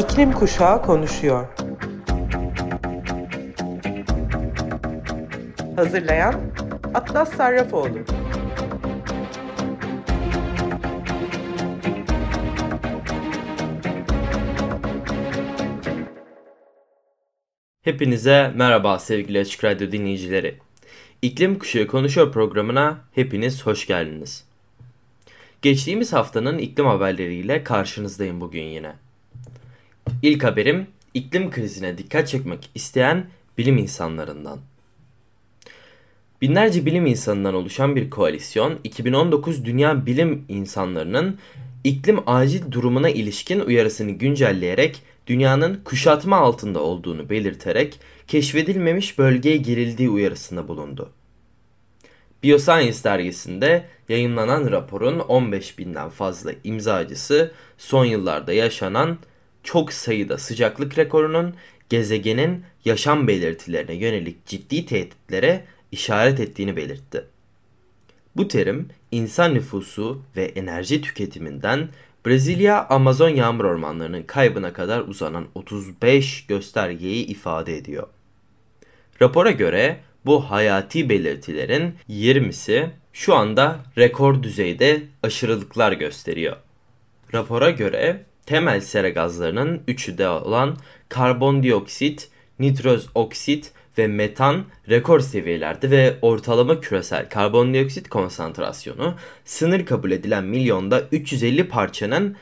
İklim Kuşağı konuşuyor. Hazırlayan Atlas Sarrafoğlu. Hepinize merhaba sevgili Açık Radyo dinleyicileri. İklim Kuşağı Konuşuyor programına hepiniz hoş geldiniz. Geçtiğimiz haftanın iklim haberleriyle karşınızdayım bugün yine. İlk haberim iklim krizine dikkat çekmek isteyen bilim insanlarından. Binlerce bilim insanından oluşan bir koalisyon 2019 Dünya Bilim İnsanlarının iklim acil durumuna ilişkin uyarısını güncelleyerek dünyanın kuşatma altında olduğunu belirterek keşfedilmemiş bölgeye girildiği uyarısında bulundu. Bioscience dergisinde yayınlanan raporun 15 binden fazla imzacısı son yıllarda yaşanan çok sayıda sıcaklık rekorunun gezegenin yaşam belirtilerine yönelik ciddi tehditlere işaret ettiğini belirtti. Bu terim insan nüfusu ve enerji tüketiminden Brezilya Amazon yağmur ormanlarının kaybına kadar uzanan 35 göstergeyi ifade ediyor. Rapora göre bu hayati belirtilerin 20'si şu anda rekor düzeyde aşırılıklar gösteriyor. Rapora göre temel sera gazlarının üçü de olan karbondioksit, nitroz oksit ve metan rekor seviyelerde ve ortalama küresel karbondioksit konsantrasyonu sınır kabul edilen milyonda 350 parçanın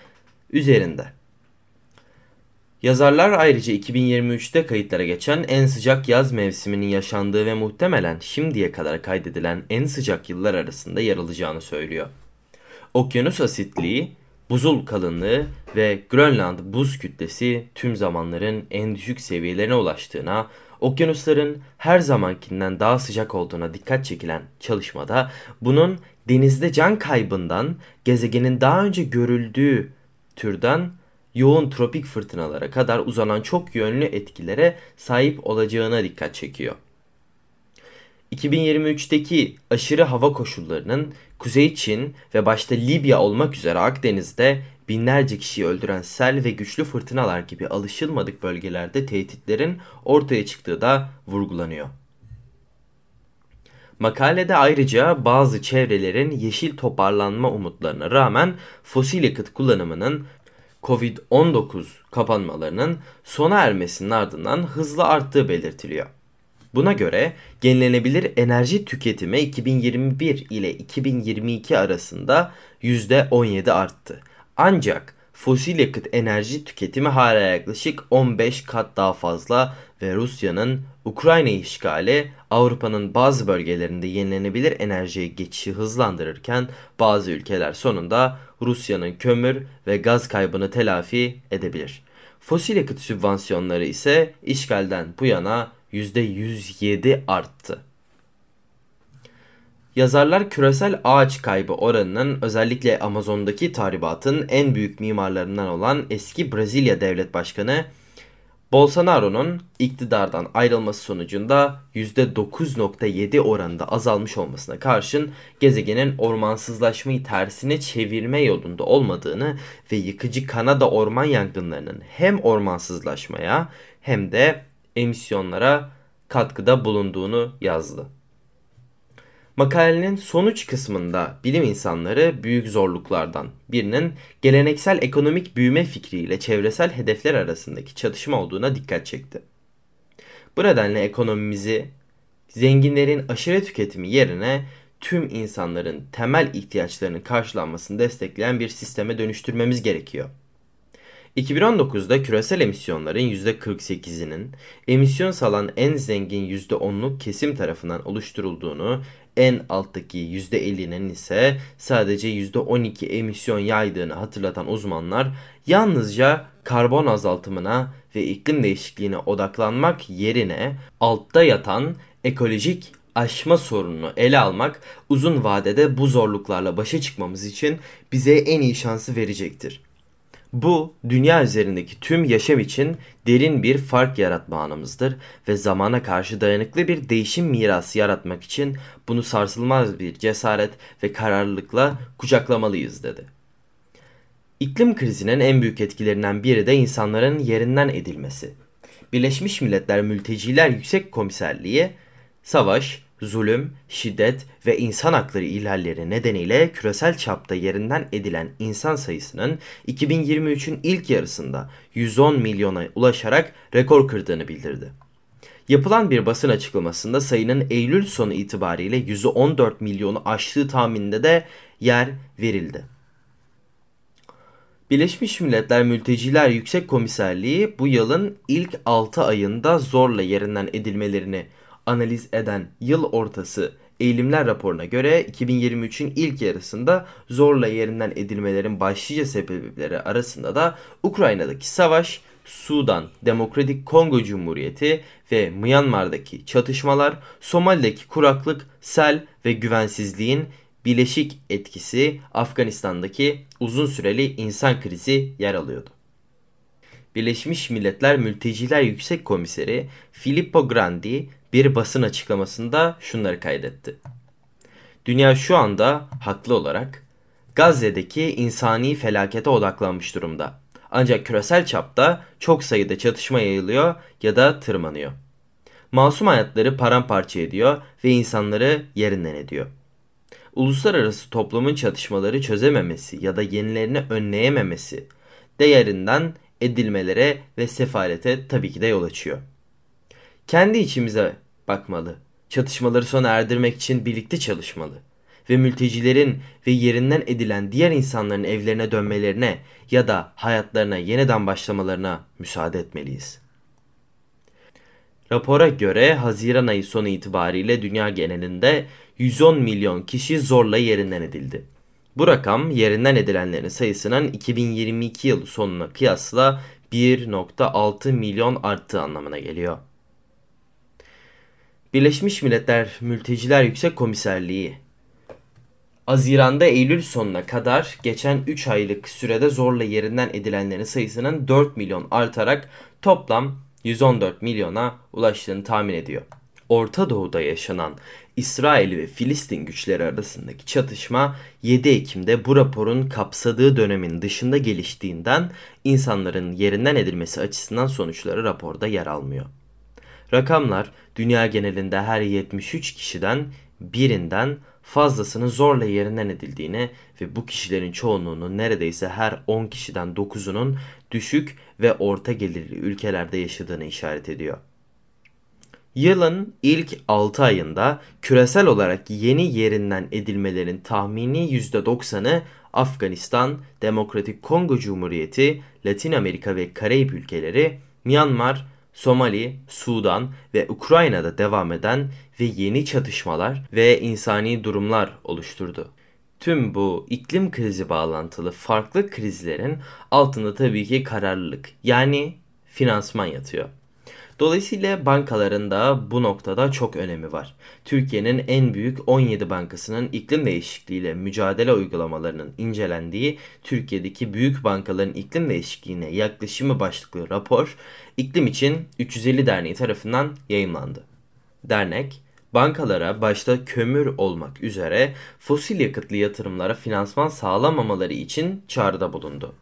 üzerinde. Yazarlar ayrıca 2023'te kayıtlara geçen en sıcak yaz mevsiminin yaşandığı ve muhtemelen şimdiye kadar kaydedilen en sıcak yıllar arasında yer alacağını söylüyor. Okyanus asitliği, buzul kalınlığı ve Grönland buz kütlesi tüm zamanların en düşük seviyelerine ulaştığına, okyanusların her zamankinden daha sıcak olduğuna dikkat çekilen çalışmada bunun denizde can kaybından gezegenin daha önce görüldüğü türden yoğun tropik fırtınalara kadar uzanan çok yönlü etkilere sahip olacağına dikkat çekiyor. 2023'teki aşırı hava koşullarının Kuzey Çin ve başta Libya olmak üzere Akdeniz'de binlerce kişiyi öldüren sel ve güçlü fırtınalar gibi alışılmadık bölgelerde tehditlerin ortaya çıktığı da vurgulanıyor. Makalede ayrıca bazı çevrelerin yeşil toparlanma umutlarına rağmen fosil yakıt kullanımının Covid-19 kapanmalarının sona ermesinin ardından hızla arttığı belirtiliyor. Buna göre yenilenebilir enerji tüketimi 2021 ile 2022 arasında %17 arttı. Ancak fosil yakıt enerji tüketimi hala yaklaşık 15 kat daha fazla ve Rusya'nın Ukrayna işgali Avrupa'nın bazı bölgelerinde yenilenebilir enerjiye geçişi hızlandırırken bazı ülkeler sonunda Rusya'nın kömür ve gaz kaybını telafi edebilir. Fosil yakıt sübvansiyonları ise işgalden bu yana %107 arttı. Yazarlar küresel ağaç kaybı oranının özellikle Amazon'daki tahribatın en büyük mimarlarından olan eski Brezilya devlet başkanı Bolsonaro'nun iktidardan ayrılması sonucunda %9.7 oranında azalmış olmasına karşın gezegenin ormansızlaşmayı tersine çevirme yolunda olmadığını ve yıkıcı Kanada orman yangınlarının hem ormansızlaşmaya hem de emisyonlara katkıda bulunduğunu yazdı. Makalenin sonuç kısmında bilim insanları büyük zorluklardan birinin geleneksel ekonomik büyüme fikriyle çevresel hedefler arasındaki çatışma olduğuna dikkat çekti. Bu nedenle ekonomimizi zenginlerin aşırı tüketimi yerine tüm insanların temel ihtiyaçlarının karşılanmasını destekleyen bir sisteme dönüştürmemiz gerekiyor. 2019'da küresel emisyonların %48'inin emisyon salan en zengin %10'luk kesim tarafından oluşturulduğunu, en alttaki %50'nin ise sadece %12 emisyon yaydığını hatırlatan uzmanlar yalnızca karbon azaltımına ve iklim değişikliğine odaklanmak yerine altta yatan ekolojik aşma sorununu ele almak uzun vadede bu zorluklarla başa çıkmamız için bize en iyi şansı verecektir. Bu dünya üzerindeki tüm yaşam için derin bir fark yaratma anımızdır ve zamana karşı dayanıklı bir değişim mirası yaratmak için bunu sarsılmaz bir cesaret ve kararlılıkla kucaklamalıyız dedi. İklim krizinin en büyük etkilerinden biri de insanların yerinden edilmesi. Birleşmiş Milletler Mülteciler Yüksek Komiserliği, savaş, zulüm, şiddet ve insan hakları ihlalleri nedeniyle küresel çapta yerinden edilen insan sayısının 2023'ün ilk yarısında 110 milyona ulaşarak rekor kırdığını bildirdi. Yapılan bir basın açıklamasında sayının Eylül sonu itibariyle 114 milyonu aştığı tahmininde de yer verildi. Birleşmiş Milletler Mülteciler Yüksek Komiserliği bu yılın ilk 6 ayında zorla yerinden edilmelerini analiz eden yıl ortası eğilimler raporuna göre 2023'ün ilk yarısında zorla yerinden edilmelerin başlıca sebepleri arasında da Ukrayna'daki savaş, Sudan, Demokratik Kongo Cumhuriyeti ve Myanmar'daki çatışmalar, Somali'deki kuraklık, sel ve güvensizliğin bileşik etkisi Afganistan'daki uzun süreli insan krizi yer alıyordu. Birleşmiş Milletler Mülteciler Yüksek Komiseri Filippo Grandi bir basın açıklamasında şunları kaydetti. Dünya şu anda haklı olarak Gazze'deki insani felakete odaklanmış durumda. Ancak küresel çapta çok sayıda çatışma yayılıyor ya da tırmanıyor. Masum hayatları paramparça ediyor ve insanları yerinden ediyor. Uluslararası toplumun çatışmaları çözememesi ya da yenilerini önleyememesi değerinden edilmelere ve sefalete tabii ki de yol açıyor. Kendi içimize bakmalı. Çatışmaları sona erdirmek için birlikte çalışmalı ve mültecilerin ve yerinden edilen diğer insanların evlerine dönmelerine ya da hayatlarına yeniden başlamalarına müsaade etmeliyiz. Rapora göre Haziran ayı sonu itibariyle dünya genelinde 110 milyon kişi zorla yerinden edildi. Bu rakam yerinden edilenlerin sayısının 2022 yılı sonuna kıyasla 1.6 milyon arttığı anlamına geliyor. Birleşmiş Milletler Mülteciler Yüksek Komiserliği Haziran'da Eylül sonuna kadar geçen 3 aylık sürede zorla yerinden edilenlerin sayısının 4 milyon artarak toplam 114 milyona ulaştığını tahmin ediyor. Orta Doğu'da yaşanan İsrail ve Filistin güçleri arasındaki çatışma 7 Ekim'de bu raporun kapsadığı dönemin dışında geliştiğinden insanların yerinden edilmesi açısından sonuçları raporda yer almıyor. Rakamlar dünya genelinde her 73 kişiden birinden fazlasının zorla yerinden edildiğini ve bu kişilerin çoğunluğunun neredeyse her 10 kişiden 9'unun düşük ve orta gelirli ülkelerde yaşadığını işaret ediyor. Yılın ilk 6 ayında küresel olarak yeni yerinden edilmelerin tahmini %90'ı Afganistan, Demokratik Kongo Cumhuriyeti, Latin Amerika ve Karayip ülkeleri, Myanmar, Somali, Sudan ve Ukrayna'da devam eden ve yeni çatışmalar ve insani durumlar oluşturdu. Tüm bu iklim krizi bağlantılı farklı krizlerin altında tabii ki kararlılık yani finansman yatıyor. Dolayısıyla bankaların da bu noktada çok önemi var. Türkiye'nin en büyük 17 bankasının iklim değişikliğiyle mücadele uygulamalarının incelendiği Türkiye'deki büyük bankaların iklim değişikliğine yaklaşımı başlıklı rapor iklim için 350 Derneği tarafından yayınlandı. Dernek, bankalara başta kömür olmak üzere fosil yakıtlı yatırımlara finansman sağlamamaları için çağrıda bulundu.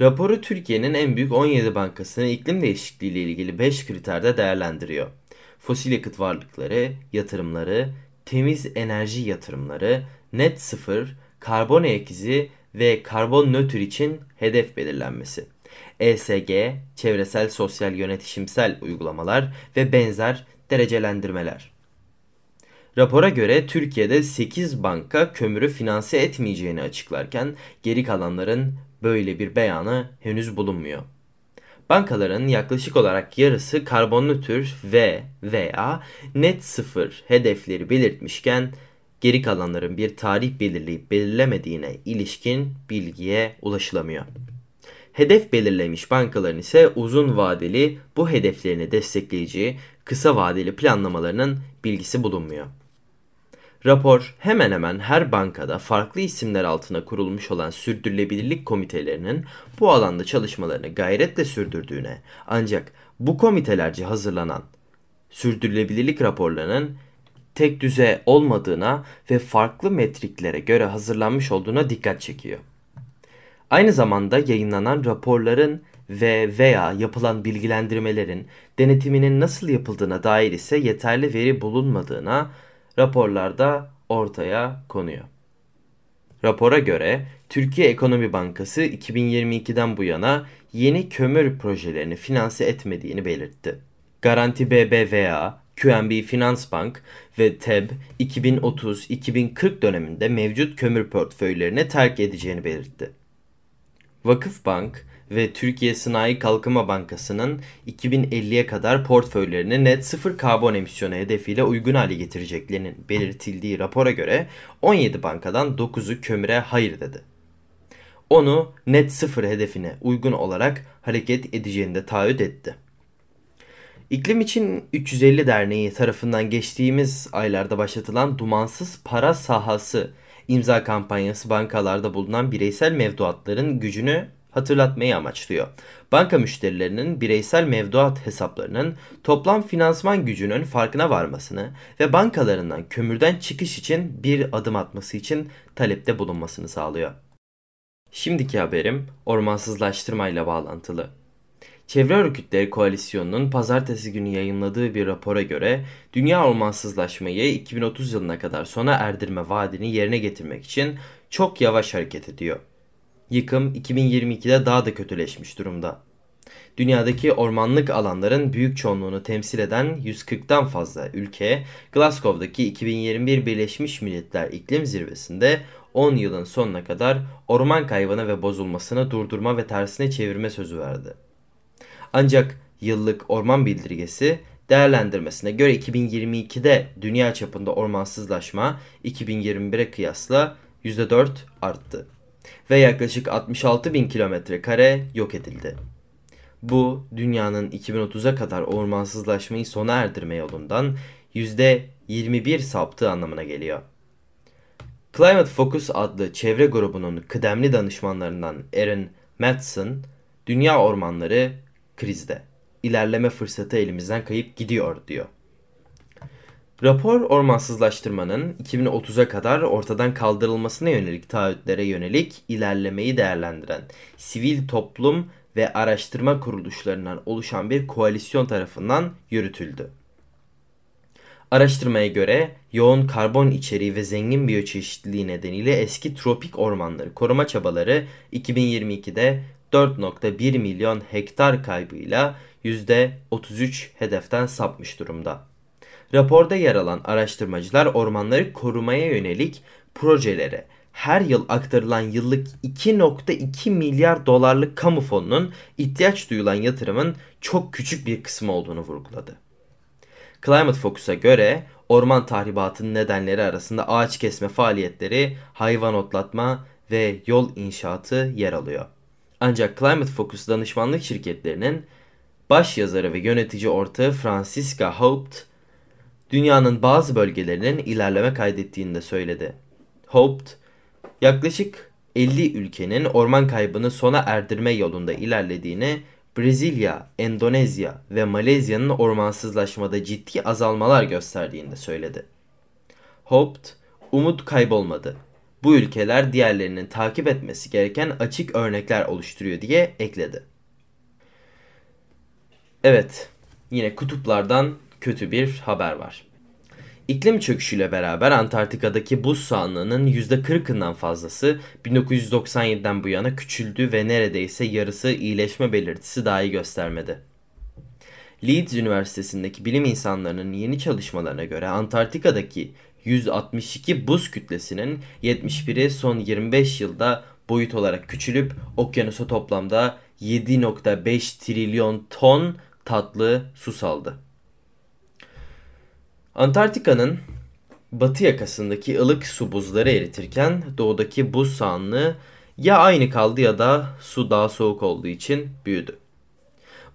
Raporu Türkiye'nin en büyük 17 bankasını iklim değişikliği ile ilgili 5 kriterde değerlendiriyor. Fosil yakıt varlıkları, yatırımları, temiz enerji yatırımları, net sıfır, karbon ayak izi ve karbon nötr için hedef belirlenmesi. ESG, çevresel sosyal yönetişimsel uygulamalar ve benzer derecelendirmeler. Rapora göre Türkiye'de 8 banka kömürü finanse etmeyeceğini açıklarken geri kalanların böyle bir beyanı henüz bulunmuyor. Bankaların yaklaşık olarak yarısı karbonlu tür ve veya net sıfır hedefleri belirtmişken geri kalanların bir tarih belirleyip belirlemediğine ilişkin bilgiye ulaşılamıyor. Hedef belirlemiş bankaların ise uzun vadeli bu hedeflerini destekleyici kısa vadeli planlamalarının bilgisi bulunmuyor. Rapor hemen hemen her bankada farklı isimler altına kurulmuş olan sürdürülebilirlik komitelerinin bu alanda çalışmalarını gayretle sürdürdüğüne ancak bu komitelerce hazırlanan sürdürülebilirlik raporlarının tek düze olmadığına ve farklı metriklere göre hazırlanmış olduğuna dikkat çekiyor. Aynı zamanda yayınlanan raporların ve veya yapılan bilgilendirmelerin denetiminin nasıl yapıldığına dair ise yeterli veri bulunmadığına raporlarda ortaya konuyor. Rapora göre Türkiye Ekonomi Bankası 2022'den bu yana yeni kömür projelerini finanse etmediğini belirtti. Garanti BBVA, QNB Finansbank ve TEB 2030-2040 döneminde mevcut kömür portföylerini terk edeceğini belirtti. Vakıfbank ve Türkiye Sanayi Kalkınma Bankası'nın 2050'ye kadar portföylerini net sıfır karbon emisyonu hedefiyle uygun hale getireceklerinin belirtildiği rapora göre 17 bankadan 9'u kömüre hayır dedi. Onu net sıfır hedefine uygun olarak hareket edeceğini de taahhüt etti. İklim için 350 Derneği tarafından geçtiğimiz aylarda başlatılan dumansız para sahası imza kampanyası bankalarda bulunan bireysel mevduatların gücünü hatırlatmayı amaçlıyor. Banka müşterilerinin bireysel mevduat hesaplarının toplam finansman gücünün farkına varmasını ve bankalarından kömürden çıkış için bir adım atması için talepte bulunmasını sağlıyor. Şimdiki haberim ormansızlaştırmayla bağlantılı. Çevre Örgütleri Koalisyonu'nun pazartesi günü yayınladığı bir rapora göre dünya ormansızlaşmayı 2030 yılına kadar sona erdirme vaadini yerine getirmek için çok yavaş hareket ediyor. Yıkım 2022'de daha da kötüleşmiş durumda. Dünyadaki ormanlık alanların büyük çoğunluğunu temsil eden 140'tan fazla ülke Glasgow'daki 2021 Birleşmiş Milletler İklim Zirvesi'nde 10 yılın sonuna kadar orman kaybını ve bozulmasını durdurma ve tersine çevirme sözü verdi. Ancak yıllık orman bildirgesi değerlendirmesine göre 2022'de dünya çapında ormansızlaşma 2021'e kıyasla %4 arttı ve yaklaşık 66 bin kilometre kare yok edildi. Bu dünyanın 2030'a kadar ormansızlaşmayı sona erdirme yolundan %21 saptığı anlamına geliyor. Climate Focus adlı çevre grubunun kıdemli danışmanlarından Aaron Madsen, dünya ormanları krizde. İlerleme fırsatı elimizden kayıp gidiyor diyor. Rapor ormansızlaştırmanın 2030'a kadar ortadan kaldırılmasına yönelik taahhütlere yönelik ilerlemeyi değerlendiren sivil toplum ve araştırma kuruluşlarından oluşan bir koalisyon tarafından yürütüldü. Araştırmaya göre yoğun karbon içeriği ve zengin biyoçeşitliliği nedeniyle eski tropik ormanları koruma çabaları 2022'de 4.1 milyon hektar kaybıyla %33 hedeften sapmış durumda. Raporda yer alan araştırmacılar ormanları korumaya yönelik projelere her yıl aktarılan yıllık 2.2 milyar dolarlık kamu fonunun ihtiyaç duyulan yatırımın çok küçük bir kısmı olduğunu vurguladı. Climate Focus'a göre orman tahribatının nedenleri arasında ağaç kesme faaliyetleri, hayvan otlatma ve yol inşaatı yer alıyor. Ancak Climate Focus danışmanlık şirketlerinin baş yazarı ve yönetici ortağı Francisca Haupt, dünyanın bazı bölgelerinin ilerleme kaydettiğini de söyledi. Haupt, yaklaşık 50 ülkenin orman kaybını sona erdirme yolunda ilerlediğini, Brezilya, Endonezya ve Malezya'nın ormansızlaşmada ciddi azalmalar gösterdiğini de söyledi. Haupt, umut kaybolmadı bu ülkeler diğerlerinin takip etmesi gereken açık örnekler oluşturuyor diye ekledi. Evet, yine kutuplardan kötü bir haber var. İklim çöküşüyle beraber Antarktika'daki buz sahanlığının %40'ından fazlası 1997'den bu yana küçüldü ve neredeyse yarısı iyileşme belirtisi dahi göstermedi. Leeds Üniversitesi'ndeki bilim insanlarının yeni çalışmalarına göre Antarktika'daki 162 buz kütlesinin 71'i son 25 yılda boyut olarak küçülüp okyanusa toplamda 7.5 trilyon ton tatlı su saldı. Antarktika'nın batı yakasındaki ılık su buzları eritirken doğudaki buz sahanlığı ya aynı kaldı ya da su daha soğuk olduğu için büyüdü.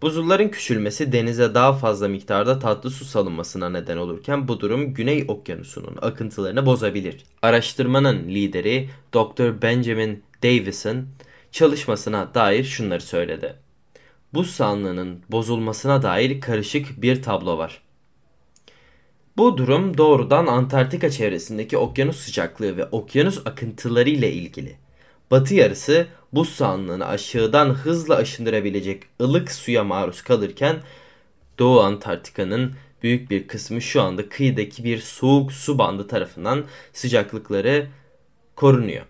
Buzulların küçülmesi denize daha fazla miktarda tatlı su salınmasına neden olurken bu durum Güney Okyanusu'nun akıntılarını bozabilir. Araştırmanın lideri Dr. Benjamin Davison çalışmasına dair şunları söyledi. Buz sahanlığının bozulmasına dair karışık bir tablo var. Bu durum doğrudan Antarktika çevresindeki okyanus sıcaklığı ve okyanus akıntıları ile ilgili. batı yarısı buz sahanlığını aşağıdan hızla aşındırabilecek ılık suya maruz kalırken Doğu Antarktika'nın büyük bir kısmı şu anda kıyıdaki bir soğuk su bandı tarafından sıcaklıkları korunuyor.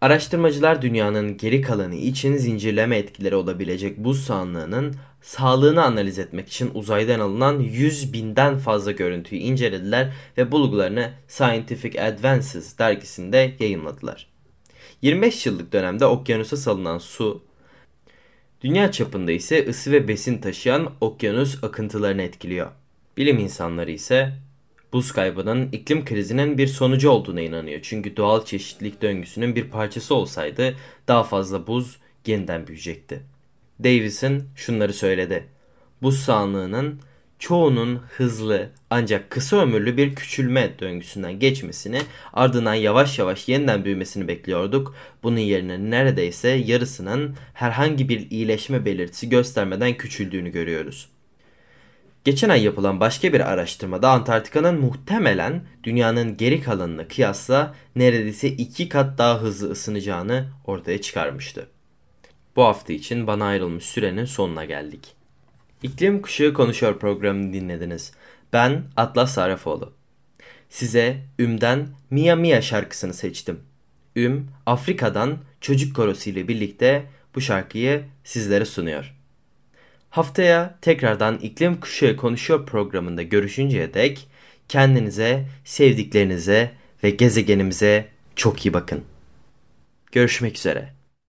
Araştırmacılar dünyanın geri kalanı için zincirleme etkileri olabilecek buz sahanlığının sağlığını analiz etmek için uzaydan alınan 100 binden fazla görüntüyü incelediler ve bulgularını Scientific Advances dergisinde yayınladılar. 25 yıllık dönemde okyanusa salınan su, dünya çapında ise ısı ve besin taşıyan okyanus akıntılarını etkiliyor. Bilim insanları ise buz kaybının iklim krizinin bir sonucu olduğuna inanıyor. Çünkü doğal çeşitlilik döngüsünün bir parçası olsaydı daha fazla buz yeniden büyüyecekti. Davison şunları söyledi. Buz sahanlığının çoğunun hızlı ancak kısa ömürlü bir küçülme döngüsünden geçmesini ardından yavaş yavaş yeniden büyümesini bekliyorduk. Bunun yerine neredeyse yarısının herhangi bir iyileşme belirtisi göstermeden küçüldüğünü görüyoruz. Geçen ay yapılan başka bir araştırmada Antarktika'nın muhtemelen dünyanın geri kalanına kıyasla neredeyse iki kat daha hızlı ısınacağını ortaya çıkarmıştı. Bu hafta için bana ayrılmış sürenin sonuna geldik. İklim Kuşağı Konuşuyor programını dinlediniz. Ben Atlas Sarafoğlu. Size Üm'den Mia Mia şarkısını seçtim. Üm, Afrika'dan çocuk korosu ile birlikte bu şarkıyı sizlere sunuyor. Haftaya tekrardan İklim Kuşağı Konuşuyor programında görüşünceye dek kendinize, sevdiklerinize ve gezegenimize çok iyi bakın. Görüşmek üzere.